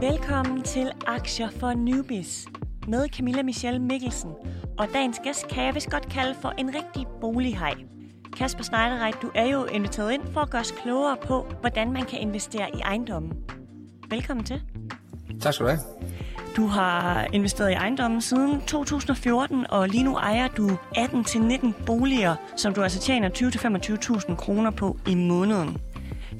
Velkommen til Aktier for Newbies med Camilla Michelle Mikkelsen. Og dagens gæst kan jeg vist godt kalde for en rigtig bolighej. Kasper Schneiderreit, du er jo inviteret ind for at gøre os klogere på, hvordan man kan investere i ejendommen. Velkommen til. Tak skal du have. Du har investeret i ejendommen siden 2014, og lige nu ejer du 18-19 boliger, som du altså tjener 20-25.000 kroner på i måneden.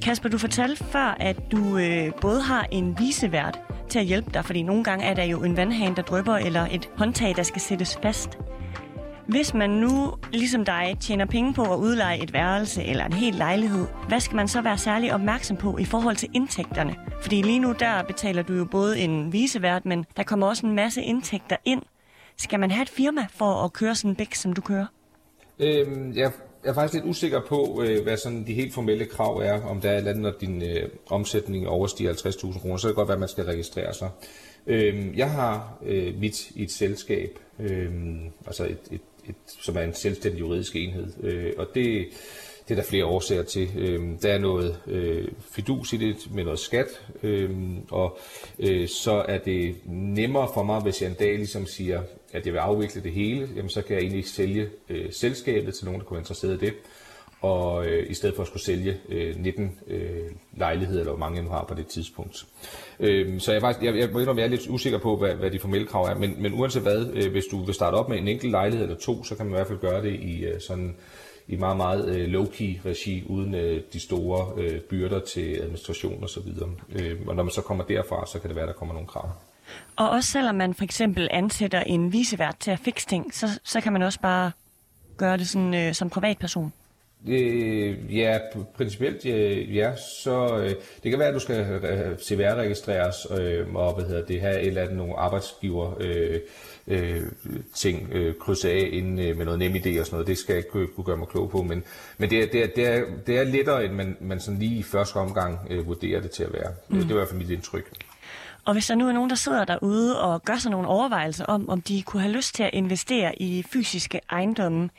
Kasper, du fortalte før, at du øh, både har en visevært til at hjælpe dig, fordi nogle gange er der jo en vandhane, der drypper, eller et håndtag, der skal sættes fast. Hvis man nu, ligesom dig, tjener penge på at udleje et værelse eller en hel lejlighed, hvad skal man så være særlig opmærksom på i forhold til indtægterne? Fordi lige nu der betaler du jo både en visevært, men der kommer også en masse indtægter ind. Skal man have et firma for at køre sådan en bæk, som du kører? Øhm, jeg er faktisk lidt usikker på, øh, hvad sådan de helt formelle krav er, om der er et andet, når din øh, omsætning overstiger 50.000 kroner, så er det godt være, at man skal registrere sig. Øh, jeg har øh, mit i et selskab, øh, altså et, et, et, som er en selvstændig juridisk enhed, øh, og det, det er der flere årsager til. Øh, der er noget øh, fidus i det med noget skat, øh, og øh, så er det nemmere for mig, hvis jeg en dag ligesom siger, at jeg vil afvikle det hele, jamen så kan jeg egentlig sælge øh, selskabet til nogen, der kunne være interesseret i det, og øh, i stedet for at skulle sælge øh, 19 øh, lejligheder, eller hvor mange jeg nu har på det tidspunkt. Øh, så jeg, faktisk, jeg, jeg, jeg, jeg er lidt usikker på, hvad, hvad de formelle krav er, men, men uanset hvad, øh, hvis du vil starte op med en enkelt lejlighed eller to, så kan man i hvert fald gøre det i øh, sådan i meget, meget øh, low-key regi, uden øh, de store øh, byrder til administration og så videre. Øh, og når man så kommer derfra, så kan det være, at der kommer nogle krav. Og også selvom man for eksempel ansætter en visevært til at fikse ting, så, så kan man også bare gøre det sådan, øh, som privatperson. Øh, ja, principielt øh, ja, så øh, det kan være, at du skal øh, CVR-registreres øh, og hvad hedder det, have et eller andet nogle arbejdsgiver øh, øh, ting øh, krydse af inden øh, med noget nem idé og sådan noget. Det skal jeg ikke kunne gøre mig klog på, men, men det, er, det, er, det, er, det er lettere, end man, man sådan lige i første omgang øh, vurderer det til at være. Mm. Det er i hvert fald mit indtryk. Og hvis der nu er nogen, der sidder derude og gør sig nogle overvejelser om, om de kunne have lyst til at investere i fysiske ejendomme,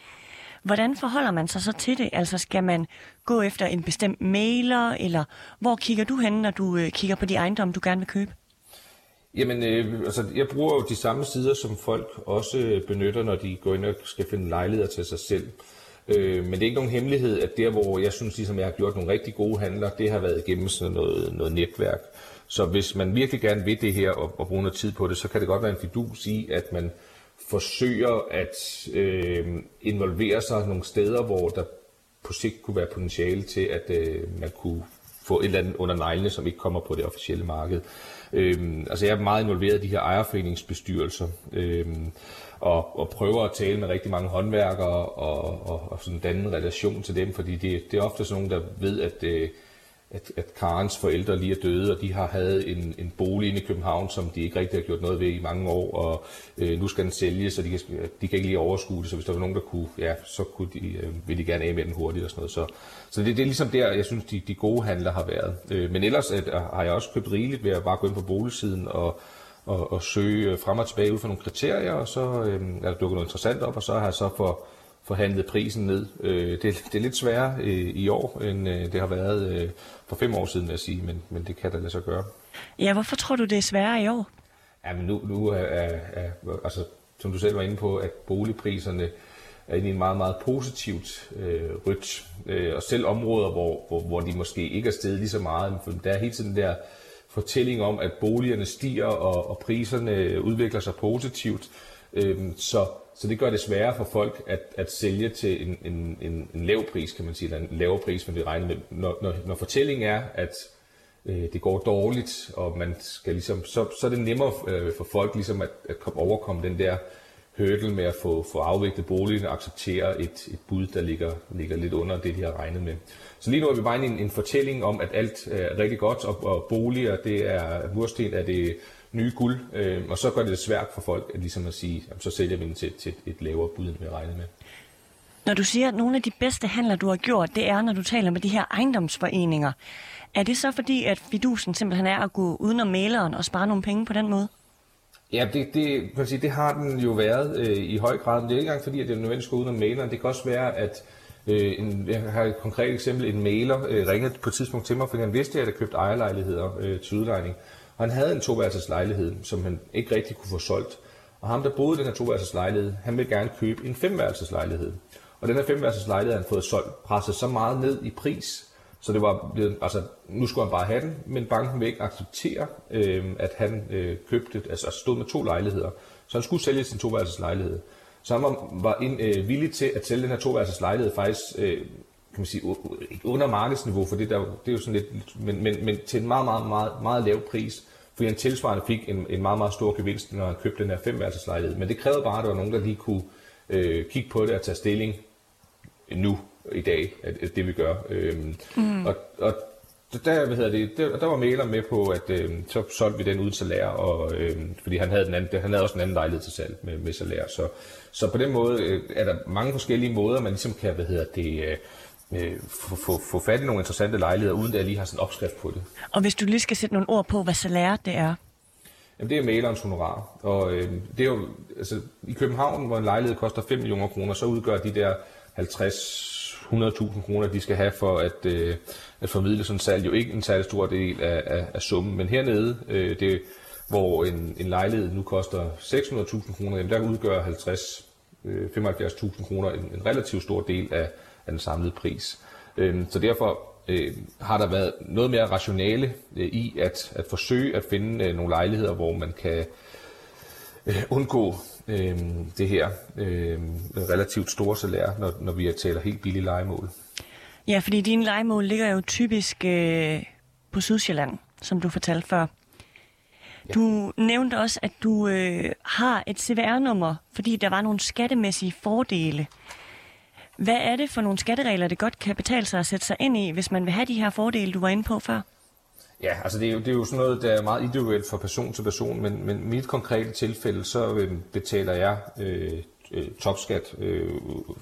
hvordan forholder man sig så til det? Altså skal man gå efter en bestemt mailer, eller hvor kigger du hen, når du øh, kigger på de ejendomme, du gerne vil købe? Jamen, øh, altså, jeg bruger jo de samme sider, som folk også benytter, når de går ind og skal finde lejligheder til sig selv. Øh, men det er ikke nogen hemmelighed, at der, hvor jeg synes, ligesom jeg har gjort nogle rigtig gode handler, det har været igennem sådan noget, noget netværk. Så hvis man virkelig gerne vil det her og, og bruge noget tid på det, så kan det godt være en fidus i, at man forsøger at øh, involvere sig nogle steder, hvor der på sigt kunne være potentiale til, at øh, man kunne få et eller andet under neglene, som ikke kommer på det officielle marked. Øhm, altså jeg er meget involveret i de her ejerforeningsbestyrelser, øhm, og, og prøver at tale med rigtig mange håndværkere og, og, og sådan danne en relation til dem, fordi det, det er ofte sådan nogen, der ved, at, øh, at, at Karens forældre lige er døde, og de har haft en, en bolig inde i København, som de ikke rigtig har gjort noget ved i mange år, og øh, nu skal den sælges, så de kan, de kan ikke lige overskue det, så hvis der var nogen, der kunne, ja, så kunne de, øh, ville de gerne af med den hurtigt og sådan noget. Så, så det, det er ligesom der, jeg synes, de, de gode handler har været. Øh, men ellers at, øh, har jeg også købt rigeligt ved at bare gå ind på boligsiden og, og, og søge øh, frem og tilbage ud fra nogle kriterier, og så øh, er der dukket noget interessant op, og så har jeg så for forhandlet prisen ned. Øh, det, det er lidt sværere øh, i år, end øh, det har været øh, for fem år siden, vil jeg sige, men, men det kan der lade sig gøre. Ja, hvorfor tror du, det er sværere i år? Ja, men nu, nu er, er, er, altså, som du selv var inde på, at boligpriserne er inde i en meget, meget positivt øh, rødt. Øh, og selv områder, hvor, hvor, hvor de måske ikke er steget lige så meget, men der er hele tiden der fortælling om, at boligerne stiger, og, og priserne udvikler sig positivt. Øh, så så det gør det sværere for folk at, at sælge til en, en, en, en lav pris, kan man sige, eller en lavere pris, man vi regner med. Når, når, når fortællingen er, at øh, det går dårligt, og man skal ligesom, så, så er det nemmere øh, for folk ligesom at, at komme, overkomme den der hurdle med at få, få afviklet boligen og acceptere et, et bud, der ligger, ligger lidt under det, de har regnet med. Så lige nu er vi bare i en, en fortælling om, at alt øh, er rigtig godt, og, og boliger, det er mursten, er det nye guld, øh, og så gør det det svært for folk at, ligesom at sige, jamen, så sælger vi den til, til et lavere bud, end vi regnet med. Når du siger, at nogle af de bedste handler, du har gjort, det er, når du taler med de her ejendomsforeninger. Er det så fordi, at fidusen simpelthen er at gå udenom maleren og spare nogle penge på den måde? Ja, det, det, kan sige, det har den jo været øh, i høj grad, men det er ikke engang fordi, at det er nødvendigt at gå om maleren. Det kan også være, at øh, en, jeg har et konkret eksempel, en mailer øh, ringede på et tidspunkt til mig, fordi han vidste, at jeg havde købt ejerlejligheder øh, til udlejning. Og han havde en toværelses lejlighed, som han ikke rigtig kunne få solgt. Og ham, der boede i den her toværelses lejlighed, han ville gerne købe en femværelses lejlighed. Og den her femværelses lejlighed, han fået solgt, presset så meget ned i pris, så det var blevet, altså, nu skulle han bare have den, men banken vil ikke acceptere, øh, at han øh, købte, altså, altså stod med to lejligheder. Så han skulle sælge sin toværelses lejlighed. Så han var, var ind, øh, villig til at sælge den her toværelses lejlighed faktisk, øh, kan man sige, under markedsniveau, for det, der, det er jo sådan lidt, men, men, men til en meget, meget, meget, meget lav pris, fordi han tilsvarende fik en, en meget, meget stor gevinst, når han købte den her femværelses lejlighed. Men det krævede bare, at der var nogen, der lige kunne øh, kigge på det og tage stilling nu i dag, at, det vi gør. Øhm, mm. Og, og der, hvad hedder det, der, der var Mæler med på, at øh, så solgte vi den ud til salær, og, øh, fordi han havde, den anden, han havde også en anden lejlighed til salg med, med salær. Så, så på den måde øh, er der mange forskellige måder, man ligesom kan hvad hedder det, øh, øh få, få, få fat i nogle interessante lejligheder, uden at jeg lige har sådan en opskrift på det. Og hvis du lige skal sætte nogle ord på, hvad salær det er? Jamen, det er malerens honorar. Og øh, det er jo, altså, i København, hvor en lejlighed koster 5 millioner kroner, så udgør de der 50 100.000 kroner, de skal have for at, øh, at formidle sådan salg, jo ikke en særlig stor del af, af, af summen. Men hernede, øh, det, hvor en, en lejlighed nu koster 600.000 kroner, jamen der udgør 50 øh, 75.000 kroner en, en relativt stor del af, af den samlede pris. Øh, så derfor øh, har der været noget mere rationale øh, i at, at forsøge at finde øh, nogle lejligheder, hvor man kan øh, undgå øh, det her øh, relativt store salær, når, når vi taler helt billige legemål. Ja, fordi dine legemål ligger jo typisk øh, på Sydsjælland, som du fortalte før. Ja. Du nævnte også, at du øh, har et CVR-nummer, fordi der var nogle skattemæssige fordele. Hvad er det for nogle skatteregler, det godt kan betale sig at sætte sig ind i, hvis man vil have de her fordele, du var inde på før? Ja, altså det er, jo, det er jo sådan noget, der er meget individuelt fra person til person, men, men mit konkrete tilfælde, så øh, betaler jeg øh, øh, topskat, øh,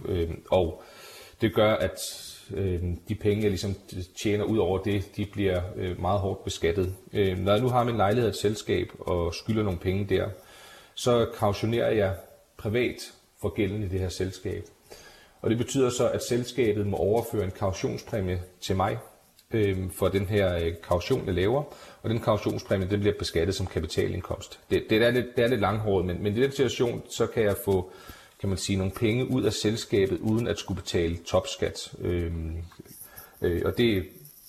øh, og det gør, at øh, de penge, jeg ligesom tjener ud over det, de bliver øh, meget hårdt beskattet. Øh, når jeg nu har min lejlighed et selskab og skylder nogle penge der, så kautionerer jeg privat for gælden i det her selskab. Og det betyder så, at selskabet må overføre en kautionspræmie til mig, øh, for den her øh, kaution, jeg laver, og den kautionspræmie, den bliver beskattet som kapitalindkomst. Det, det, er, lidt, det er lidt langhåret, men, men i den situation, så kan jeg få kan man sige, nogle penge ud af selskabet, uden at skulle betale topskat. Øh, øh, og det,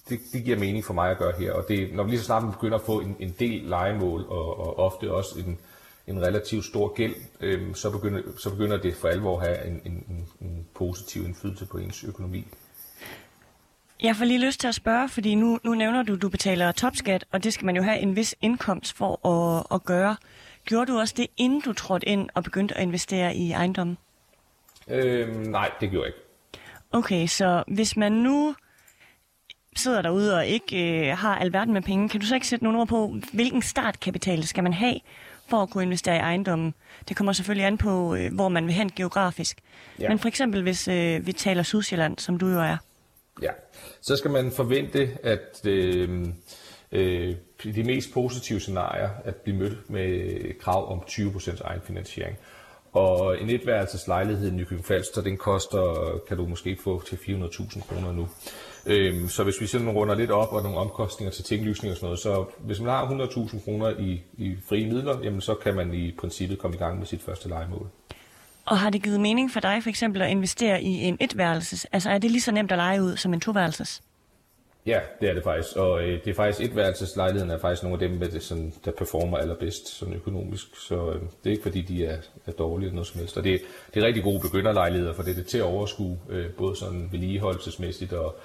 det, det giver mening for mig at gøre her. Og det, når vi lige så snart begynder at få en, en del legemål, og, og ofte også en, en relativt stor gæld, øh, så, begynder, så begynder det for alvor at have en, en, en positiv indflydelse på ens økonomi. Jeg får lige lyst til at spørge, fordi nu, nu nævner du, at du betaler topskat, og det skal man jo have en vis indkomst for at, at gøre. Gjorde du også det, inden du trådte ind og begyndte at investere i ejendommen? Øhm, nej, det gjorde jeg ikke. Okay, så hvis man nu sidder derude og ikke øh, har alverden med penge, kan du så ikke sætte nogle ord på, hvilken startkapital skal man have for at kunne investere i ejendommen? Det kommer selvfølgelig an på, øh, hvor man vil hen geografisk. Ja. Men for eksempel, hvis øh, vi taler Sydsjælland, som du jo er. Ja, så skal man forvente, at øh, øh, de mest positive scenarier at blive mødt med krav om 20% egenfinansiering. Og en etværelses lejlighed i Nykøbing Falster, den koster, kan du måske få til 400.000 kroner nu. Øhm, så hvis vi sådan runder lidt op og nogle omkostninger til tinglysning og sådan noget, så hvis man har 100.000 kroner i, i frie midler, jamen så kan man i princippet komme i gang med sit første legemål. Og har det givet mening for dig for eksempel at investere i en etværelses? Altså er det lige så nemt at lege ud som en toværelses? Ja, det er det faktisk. Og øh, det er faktisk etværelseslejligheden er faktisk nogle af dem, der, sådan, der performer allerbedst sådan økonomisk. Så øh, det er ikke fordi, de er, er dårlige eller noget som helst. Og det, det er rigtig gode begynderlejligheder, for det er det til at overskue, øh, både sådan vedligeholdelsesmæssigt og,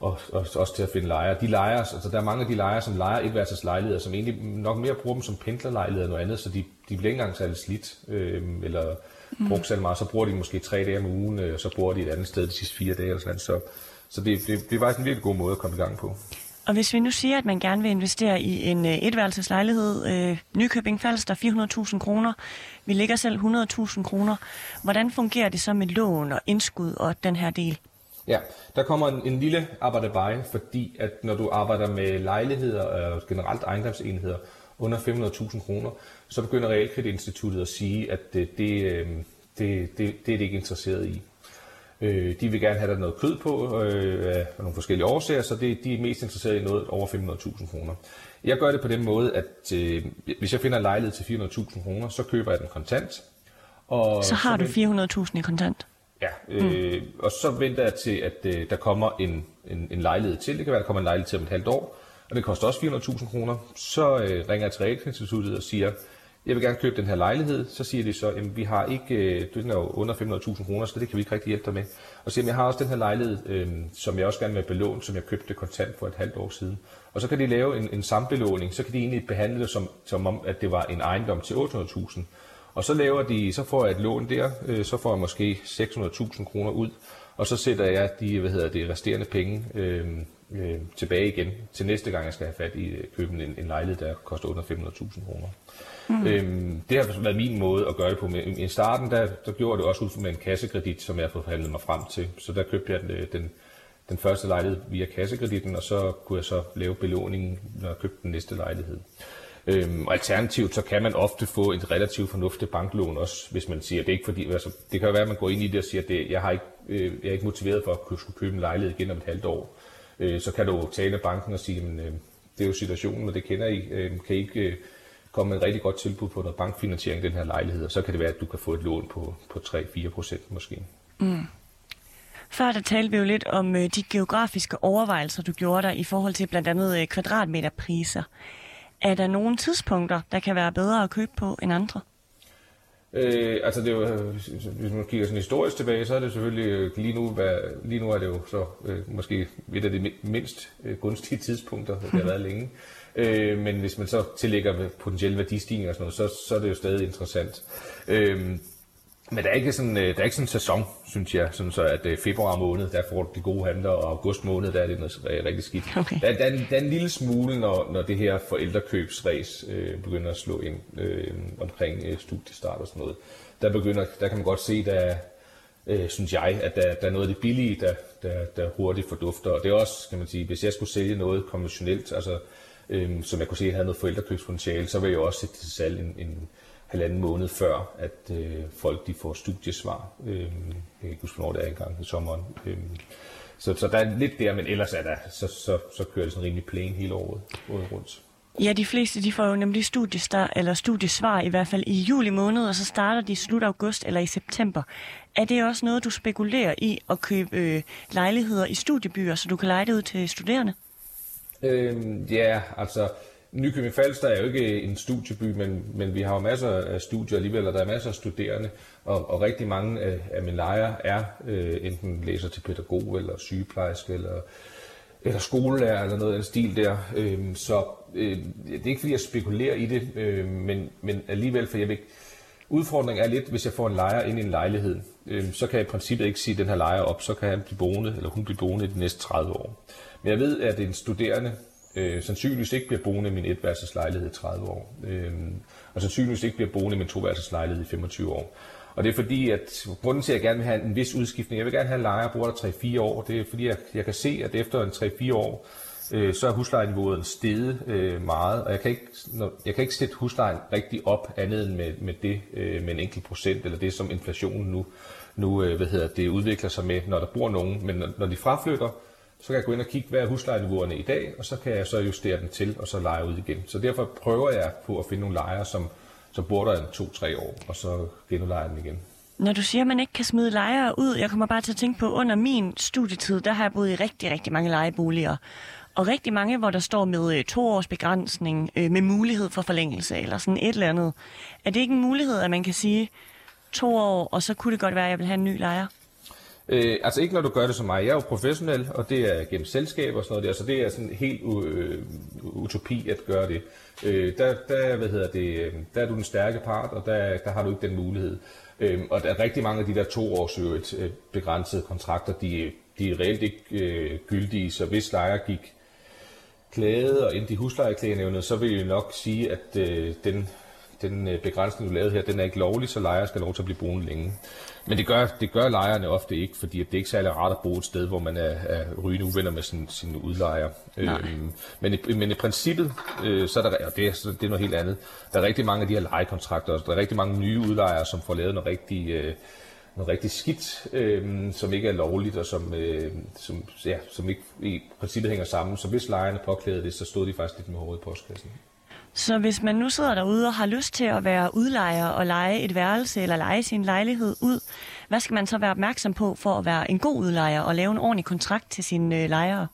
og, og også til at finde lejere. De lejer, altså der er mange af de lejere, som lejer etværelseslejligheder, som egentlig nok mere bruger dem som pendlerlejligheder end noget andet, så de, de bliver ikke engang særlig slidt, øh, eller mm. brugt særlig meget, så bruger de måske tre dage om ugen, og så bruger de et andet sted de sidste fire dage. Eller sådan. Så, så det, det, det er faktisk en virkelig god måde at komme i gang på. Og hvis vi nu siger, at man gerne vil investere i en uh, etværelseslejlighed, øh, Nykøbing Falster, 400.000 kroner, vi ligger selv 100.000 kroner, hvordan fungerer det så med lån og indskud og den her del? Ja, der kommer en, en lille arbejde fordi at når du arbejder med lejligheder og generelt ejendomsenheder under 500.000 kroner, så begynder Realkreditinstituttet at sige, at det, det, øh, det, det, det er det ikke interesseret i. Øh, de vil gerne have der noget kød på øh, af nogle forskellige årsager, så det, de er mest interesserede i noget over 500.000 kroner. Jeg gør det på den måde, at øh, hvis jeg finder en lejlighed til 400.000 kroner, så køber jeg den kontant. Og så har så du 400.000 i kontant? Ja, øh, mm. og så venter jeg til, at øh, der kommer en, en, en lejlighed til. Det kan være, der kommer en lejlighed til om et halvt år, og det koster også 400.000 kroner. Så øh, ringer jeg til realkreditinstituttet og siger, jeg vil gerne købe den her lejlighed. Så siger de så, at vi har ikke, øh, den er jo under 500.000 kroner, så det kan vi ikke rigtig hjælpe dig med. Og så siger jeg har også den her lejlighed, øh, som jeg også gerne vil belåne, som jeg købte kontant for et halvt år siden. Og så kan de lave en, en sambelåning, så kan de egentlig behandle det som, som om, at det var en ejendom til 800.000. Og så laver de, så får jeg et lån der, øh, så får jeg måske 600.000 kroner ud, og så sætter jeg de, hvad hedder det, resterende penge øh, øh, tilbage igen til næste gang, jeg skal have fat i øh, køben en, en lejlighed, der koster under 500.000 kroner. Mm. Øhm, det har været min måde at gøre det på. Men I starten, der, der gjorde det også ud med en kassekredit, som jeg har fået forhandlet mig frem til. Så der købte jeg den, øh, den, den første lejlighed via kassekreditten, og så kunne jeg så lave belåningen, når jeg købte den næste lejlighed. Øhm, og alternativt, så kan man ofte få et relativt fornuftigt banklån også, hvis man siger, det er ikke fordi, altså, det kan jo være, at man går ind i det og siger, at det, jeg, har ikke, øh, jeg er ikke motiveret for at kunne skulle købe en lejlighed igen om et halvt år. Øh, så kan du tale med banken og sige, at øh, det er jo situationen, og det kender I. Øh, kan I ikke øh, komme med et rigtig godt tilbud på noget bankfinansiering i den her lejlighed, og så kan det være, at du kan få et lån på, på 3-4 procent måske. Mm. Før der talte vi jo lidt om øh, de geografiske overvejelser, du gjorde dig i forhold til blandt andet øh, kvadratmeterpriser. Er der nogle tidspunkter, der kan være bedre at købe på end andre? Øh, altså det er jo, hvis man kigger sådan historisk tilbage, så er det selvfølgelig øh, lige nu, hvad, lige nu er det jo så øh, måske et af de mindst øh, gunstige tidspunkter, det har været længe. Øh, men hvis man så tillægger potentielle værdistigninger og sådan noget, så, så er det jo stadig interessant. Øh, men der er ikke sådan, øh, der er ikke sådan en sæson, synes jeg, sådan så at øh, februar måned, der får du de gode handler, og august måned, der er det noget rigtig skidt. Okay. Der, der, er, der er en lille smule, når, når det her forældrekøbsræs øh, begynder at slå ind øh, omkring øh, studiestart og sådan noget. Der, begynder, der kan man godt se, der øh, synes jeg, at der, der er noget af det billige, der, der, der hurtigt fordufter. Og det er også, kan man sige, hvis jeg skulle sælge noget konventionelt, altså øh, som jeg kunne se havde noget forældrekøbspotentiale, så vil jeg også sætte til salg en, en halvanden måned før, at øh, folk de får studiesvar. Øh, jeg kan ikke huske, hvornår det er engang i sommeren. Øh, så, så der er lidt der, men ellers er der, så, så, så kører det sådan rimelig plain hele året, året rundt. Ja, de fleste de får jo nemlig studiestart, eller studiesvar i hvert fald i juli måned, og så starter de i slut august eller i september. Er det også noget, du spekulerer i at købe øh, lejligheder i studiebyer, så du kan lege det ud til studerende? Øhm, ja, altså Nykøbing Falster er jo ikke en studieby, men, men vi har jo masser af studier alligevel, og der er masser af studerende, og, og rigtig mange af, af mine lejere er øh, enten læser til pædagog, eller sygeplejerske, eller, eller skolelærer, eller noget af den stil der. Øh, så øh, det er ikke fordi, jeg spekulerer i det, øh, men, men alligevel, for jeg vil Udfordringen er lidt, hvis jeg får en lejer ind i en lejlighed, øh, så kan jeg i princippet ikke sige den her lejer op, så kan han blive boende, eller hun blive boende i de næste 30 år. Men jeg ved, at en studerende øh, sandsynligvis ikke bliver boende i min etværelseslejlighed i 30 år, øh, og sandsynligvis ikke bliver boende i min toværelseslejlighed i 25 år. Og det er fordi, at grunden til, at jeg gerne vil have en vis udskiftning, jeg vil gerne have en lejer, der bor der 3-4 år, det er fordi, jeg, jeg kan se, at efter en 3-4 år, øh, så er huslejeniveauet steget øh, meget, og jeg kan, ikke, når, jeg kan ikke sætte huslejen rigtig op andet end med, med det øh, med en enkelt procent, eller det som inflationen nu, nu øh, hvad hedder det, udvikler sig med, når der bor nogen. Men når, når de fraflytter, så kan jeg gå ind og kigge, hvad er huslejeniveauerne i dag, og så kan jeg så justere den til, og så lege ud igen. Så derfor prøver jeg på at finde nogle lejere, som, som bor der en to-tre år, og så genudlejer den igen. Når du siger, at man ikke kan smide lejere ud, jeg kommer bare til at tænke på, under min studietid, der har jeg boet i rigtig, rigtig mange lejeboliger. Og rigtig mange, hvor der står med øh, to års begrænsning, øh, med mulighed for forlængelse, eller sådan et eller andet. Er det ikke en mulighed, at man kan sige to år, og så kunne det godt være, at jeg vil have en ny lejer? Øh, altså ikke når du gør det som mig. Jeg er jo professionel, og det er gennem selskab og sådan noget der, så det er sådan helt øh, utopi at gøre det. Øh, der, der, hvad hedder det, øh, der er du den stærke part, og der, der har du ikke den mulighed. Øh, og der er rigtig mange af de der to års øh, begrænsede kontrakter, de, de er reelt ikke øh, gyldige, så hvis lejer gik klagede og endte i huslejeklagenævnet, så vil jeg nok sige, at øh, den, den øh, begrænsning, du lavede her, den er ikke lovlig, så lejere skal lov til at blive boende længe. Men det gør, det gør lejerne ofte ikke, fordi det er ikke særlig rart at bo et sted, hvor man er, er rygende uvenner med sin, sin udlejer. Øhm, men, i, men i princippet, øh, så er der, ja, det, er, det er noget helt andet. Der er rigtig mange af de her lejekontrakter, og der er rigtig mange nye udlejere, som får lavet noget rigtig... Øh, noget rigtig skidt, øh, som ikke er lovligt, og som, øh, som, ja, som ikke i princippet hænger sammen. Så hvis lejerne påklædede det, så stod de faktisk lidt med hovedet i postkassen. Så hvis man nu sidder derude og har lyst til at være udlejer og lege et værelse eller lege sin lejlighed ud, hvad skal man så være opmærksom på for at være en god udlejer og lave en ordentlig kontrakt til sine øh, lejere?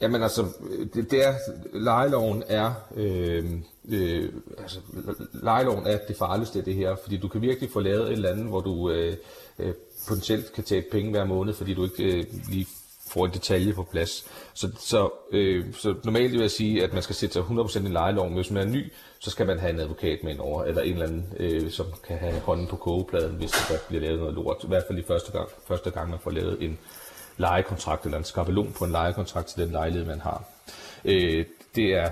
Jamen altså, det, det er, lejeloven er, øh, øh, altså, lejeloven er det farligste af det her, fordi du kan virkelig få lavet et eller andet, hvor du øh, øh, potentielt kan tage penge hver måned, fordi du ikke øh, lige får en detalje på plads. Så, så, øh, så normalt vil jeg sige, at man skal sætte sig 100% i lejeloven. Hvis man er ny, så skal man have en advokat med over, eller en eller anden, øh, som kan have hånden på kogepladen, hvis der bliver lavet noget lort. I hvert fald i første gang, første gang man får lavet en lejekontrakt, eller en skabelon på en lejekontrakt til den lejlighed, man har. Øh, det, er,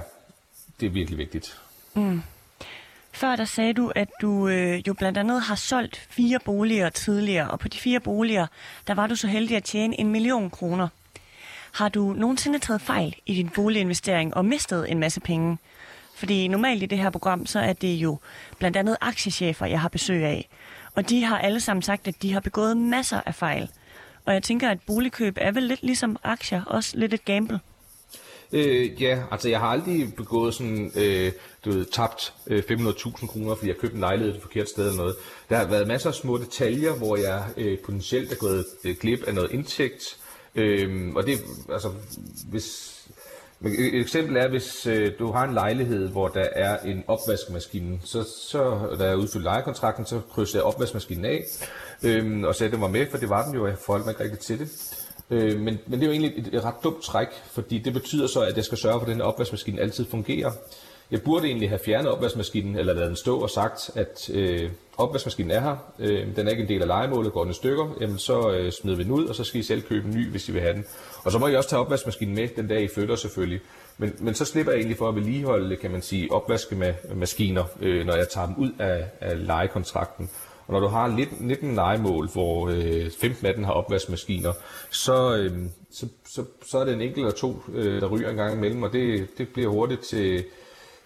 det er virkelig vigtigt. Mm. Før der sagde du, at du øh, jo blandt andet har solgt fire boliger tidligere, og på de fire boliger, der var du så heldig at tjene en million kroner. Har du nogensinde taget fejl i din boliginvestering og mistet en masse penge? Fordi normalt i det her program, så er det jo blandt andet aktiechefer, jeg har besøg af. Og de har alle sammen sagt, at de har begået masser af fejl. Og jeg tænker, at boligkøb er vel lidt ligesom aktier, også lidt et gamble. Øh, ja, altså jeg har aldrig begået sådan, øh, du ved, tabt øh, 500.000 kroner, fordi jeg købte en lejlighed et forkert sted eller noget. Der har været masser af små detaljer, hvor jeg øh, potentielt er gået øh, glip af noget indtægt. Øh, og det, altså, hvis, et eksempel er, hvis øh, du har en lejlighed, hvor der er en opvaskemaskine, så, så da jeg udfyldte lejekontrakten, så krydsede jeg opvaskemaskinen af, øh, og satte mig den var med, for det var den jo, jeg forholdt mig ikke rigtig til det. Øh, men, men det er jo egentlig et, et ret dumt træk, fordi det betyder så, at jeg skal sørge for, at den her opvaskemaskine altid fungerer. Jeg burde egentlig have fjernet opvaskemaskinen, eller lavet den stå og sagt, at øh, opvaskemaskinen er her, øh, den er ikke en del af legemålet, går den i stykker, jamen så øh, smider vi den ud, og så skal I selv købe en ny, hvis I vil have den. Og så må I også tage opvaskemaskinen med den dag, I flytter selvfølgelig. Men, men så slipper jeg egentlig for at vedligeholde, kan man sige, opvaskemaskiner, øh, når jeg tager dem ud af, af lejekontrakten. Og når du har 19 legemål, hvor øh, 15 af dem har opvaskemaskiner, så, øh, så, så, så er det en enkelt eller to, øh, der ryger en gang imellem, og det, det bliver hurtigt til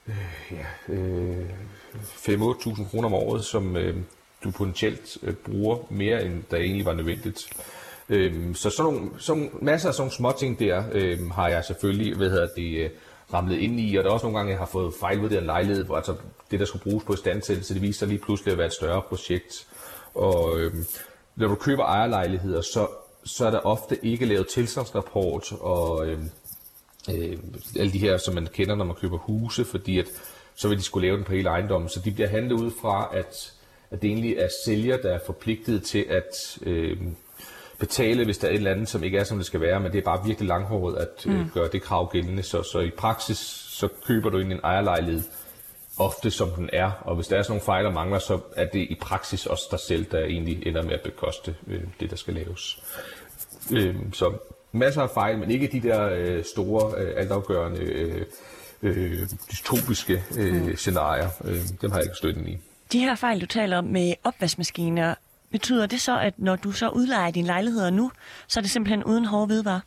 øh, ja, øh, 5-8.000 kroner om året, som øh, du potentielt øh, bruger mere, end der egentlig var nødvendigt. Øh, så sådan nogle, sådan, masser af sådan små ting der øh, har jeg selvfølgelig, hvad hedder det, øh, ramlet ind i, og der er også nogle gange, jeg har fået fejlvurderet en lejlighed, hvor altså det, der skulle bruges på standsættelse, det viser sig lige pludselig at være et større projekt. Og øh, når du køber ejerlejligheder, så, så er der ofte ikke lavet tilstandsrapport og øh, øh, alle de her, som man kender, når man køber huse, fordi at så vil de skulle lave den på hele ejendommen. Så de bliver handlet ud fra, at, at det egentlig er sælger, der er forpligtet til at øh, betale, hvis der er et eller andet, som ikke er, som det skal være, men det er bare virkelig langhåret at øh, mm. gøre det krav gældende. Så, så i praksis, så køber du ind en ejerlejlighed ofte som den er, og hvis der er sådan nogle fejl og mangler, så er det i praksis også dig selv, der egentlig ender med at bekoste øh, det, der skal laves. Øh, så masser af fejl, men ikke de der øh, store, øh, altafgørende, øh, øh, dystopiske øh, mm. scenarier. Øh, dem har jeg ikke støtten i. De her fejl, du taler om med opvaskemaskiner, betyder det så, at når du så udlejer dine lejligheder nu, så er det simpelthen uden hårde hvidevarer?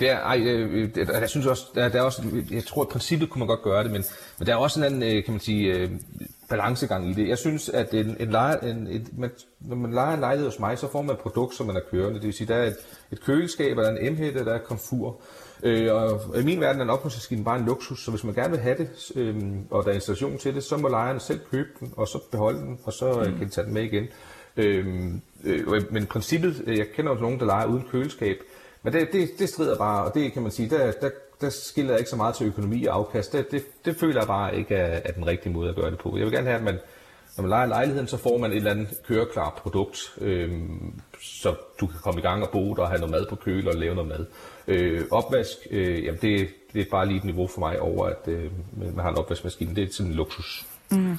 Det er, ej, øh, jeg synes også, der, der er også, jeg tror, at i princippet kunne man godt gøre det, men, men der er også en anden, øh, kan man sige, øh, balancegang i det. Jeg synes, at en, en leje, en, et, man, når man leger en lejlighed hos mig, så får man et produkt, som man er kørende. Det vil sige, der er et, et køleskab, der er en emhætte, der er komfur. Øh, og i min verden er en opholdsmaskine bare en luksus, så hvis man gerne vil have det, øh, og der er installation til det, så må lejerne selv købe den, og så beholde den, og så mm. kan de tage den med igen. Øh, øh, men princippet, øh, jeg kender også nogen, der leger uden køleskab, men det, det, det strider bare, og det kan man sige, der, der, der skiller jeg ikke så meget til økonomi og afkast. Det, det, det føler jeg bare ikke er, er den rigtige måde at gøre det på. Jeg vil gerne have, at man, når man leger lejligheden, så får man et eller andet køreklart produkt, øh, så du kan komme i gang og bo der og have noget mad på køl og lave noget mad. Øh, opvask, øh, jamen det, det er bare lige et niveau for mig over, at øh, man har en opvaskemaskine. Det er sådan en luksus. Mm.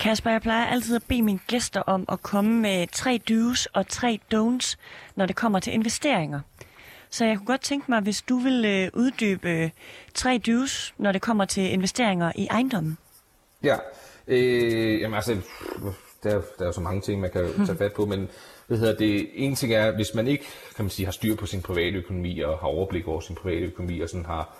Kasper, jeg plejer altid at bede mine gæster om at komme med tre do's og tre don'ts, når det kommer til investeringer. Så jeg kunne godt tænke mig, hvis du vil øh, uddybe øh, tre do's, når det kommer til investeringer i ejendommen. Ja, øh, jamen altså, der, der er jo så mange ting, man kan tage fat på, men hvad hedder det, en ting er, hvis man ikke kan man sige, har styr på sin private økonomi og har overblik over sin private økonomi og sådan har,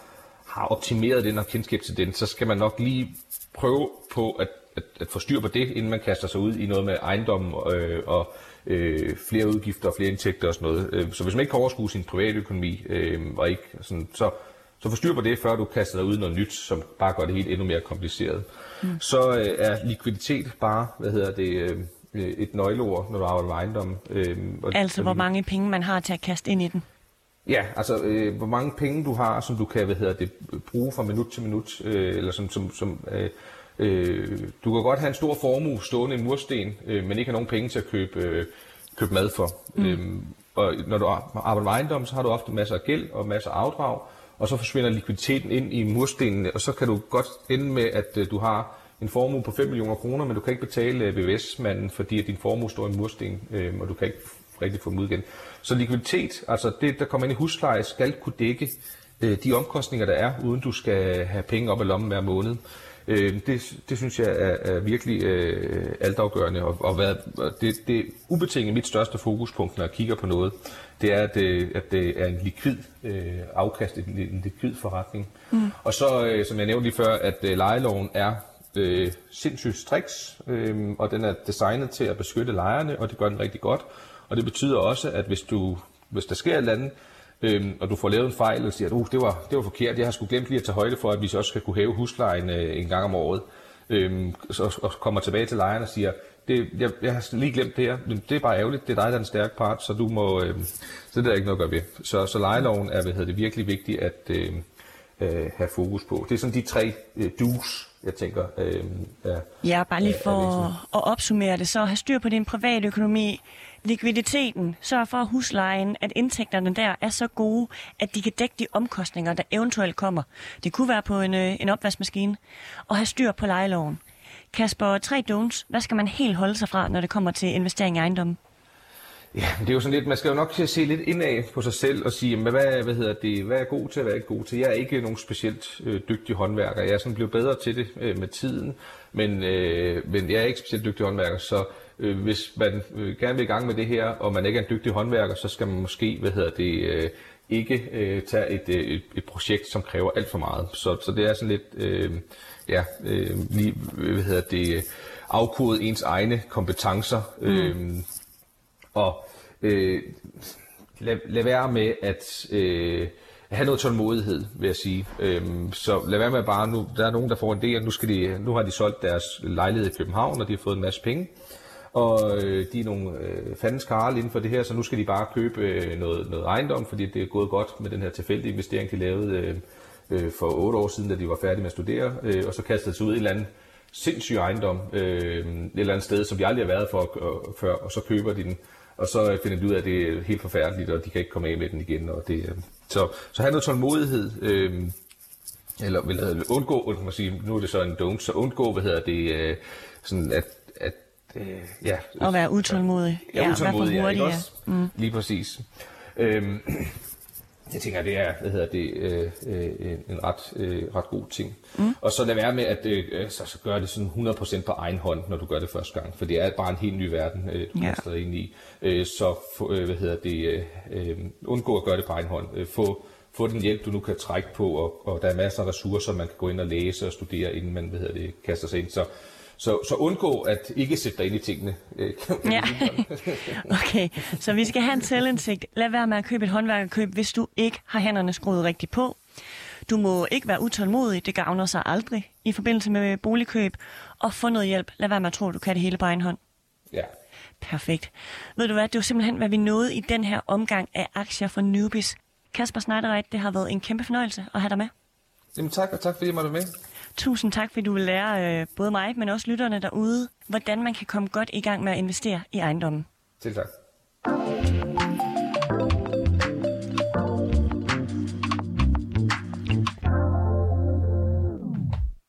har optimeret den og kendskab til den, så skal man nok lige prøve på at at, at få styr på det, inden man kaster sig ud i noget med ejendom øh, og øh, flere udgifter og flere indtægter og sådan noget. Øh, så hvis man ikke kan overskue sin private økonomi, øh, og ikke sådan, så, så få styr på det, før du kaster dig ud i noget nyt, som bare gør det helt endnu mere kompliceret. Mm. Så øh, er likviditet bare, hvad hedder det, øh, et nøgleord, når du arbejder med ejendom. Øh, og, altså, hvor mange penge man har til at kaste ind i den? Ja, altså øh, hvor mange penge du har, som du kan hvad hedder det, bruge fra minut til minut, øh, eller som, som, som øh, øh, du kan godt have en stor formue stående i mursten, øh, men ikke have nogen penge til at købe, øh, købe mad for. Mm. Øhm, og når du arbejder med ejendom, så har du ofte masser af gæld og masser af afdrag, og så forsvinder likviditeten ind i murstenene, og så kan du godt ende med, at øh, du har en formue på 5 millioner kroner, men du kan ikke betale øh, VVS-manden, fordi at din formue står i mursten, øh, og du kan ikke rigtig få dem ud igen. Så likviditet, altså det, der kommer ind i husleje, skal kunne dække øh, de omkostninger, der er, uden du skal have penge op i lommen hver måned. Øh, det, det synes jeg er, er virkelig øh, altafgørende, og, og hvad, det, det er ubetinget mit største fokuspunkt, når jeg kigger på noget, det er, at det, at det er en likvid øh, afkast, en likvid forretning. Mm. Og så, øh, som jeg nævnte lige før, at øh, lejeloven er øh, sindssygt striks, øh, og den er designet til at beskytte lejerne, og det gør den rigtig godt. Og det betyder også, at hvis, du, hvis der sker et eller andet, øhm, og du får lavet en fejl og siger, at uh, det, var, det var forkert, jeg har sgu glemt lige at tage højde for, at vi så også skal kunne hæve huslejen øh, en gang om året, øhm, så, og kommer tilbage til lejeren og siger, det, jeg, jeg har lige glemt det her, men det er bare ærgerligt, det er dig, der er en stærk part, så du må, øh, så det er der ikke noget at gøre ved. Så, så lejeloven er hvad hedder det, virkelig vigtigt at øh, øh, have fokus på. Det er sådan de tre øh, dus, jeg tænker øh, er, Ja, bare lige for er at opsummere det, så have styr på din private økonomi, likviditeten, sørg for huslejen, at indtægterne der er så gode, at de kan dække de omkostninger, der eventuelt kommer. Det kunne være på en, øh, en opvaskemaskine. Og have styr på lejeloven. Kasper, tre don'ts. Hvad skal man helt holde sig fra, når det kommer til investering i ejendommen? Ja, det er jo sådan lidt, man skal jo nok se lidt indad på sig selv og sige, hvad, hvad, hedder det, hvad er god til, hvad er ikke god til. Jeg er ikke nogen specielt øh, dygtig håndværker. Jeg er sådan blevet bedre til det øh, med tiden, men, øh, men jeg er ikke specielt dygtig håndværker, så øh, hvis man øh, gerne vil i gang med det her, og man ikke er en dygtig håndværker, så skal man måske, hvad hedder det, øh, ikke øh, tage et, øh, et, et projekt, som kræver alt for meget. Så, så det er sådan lidt, øh, ja, øh, lige, hvad hedder det, afkode ens egne kompetencer, mm. øh, og øh, lad, lad være med at øh, have noget tålmodighed, vil jeg sige. Øhm, så lad være med bare, nu, der er nogen, der får en del, nu, skal de, nu har de solgt deres lejlighed i København, og de har fået en masse penge og øh, de er nogle øh, fandens karl inden for det her, så nu skal de bare købe øh, noget, noget ejendom, fordi det er gået godt med den her tilfældige investering, de lavede øh, øh, for otte år siden, da de var færdige med at studere, øh, og så kastede de sig ud i et eller andet sindssyg ejendom, øh, et eller andet sted, som de aldrig har været for og, før, og så køber de den, og så øh, finder de ud af, at det er helt forfærdeligt, og de kan ikke komme af med den igen. Og det, øh, så, så have noget tålmodighed, øh, eller vil undgå, kan man sige, nu er det så en don't, så undgå, hvad hedder det, øh, sådan at Øh, ja. Og være utålmodig. Ja, ja utålmodig, ja, ikke også? Mm. Lige præcis. Øhm, jeg tænker, det er, hvad hedder det, øh, øh, en ret, øh, ret god ting. Mm. Og så lad være med at øh, så, så gøre det sådan 100% på egen hånd, når du gør det første gang. For det er bare en helt ny verden, øh, du kaster ind i. Øh, så øh, hvad hedder det, øh, øh, undgå at gøre det på egen hånd. Øh, få, få den hjælp, du nu kan trække på, og, og der er masser af ressourcer, man kan gå ind og læse og studere, inden man hvad hedder det, kaster sig ind. Så så, så undgå at ikke sætte dig ind i tingene. Øh, ja. okay, så vi skal have en selvindsigt. Lad være med at købe et håndværkerkøb, hvis du ikke har hænderne skruet rigtigt på. Du må ikke være utålmodig, det gavner sig aldrig i forbindelse med boligkøb. Og få noget hjælp. Lad være med at tro, at du kan det hele på egen hånd. Ja. Perfekt. Ved du hvad, det var simpelthen, hvad vi nåede i den her omgang af aktier for newbies. Kasper Schneidereit, det har været en kæmpe fornøjelse at have dig med. Jamen tak, og tak fordi jeg måtte med. Tusind tak, fordi du vil lære øh, både mig, men også lytterne derude, hvordan man kan komme godt i gang med at investere i ejendommen. Selv tak.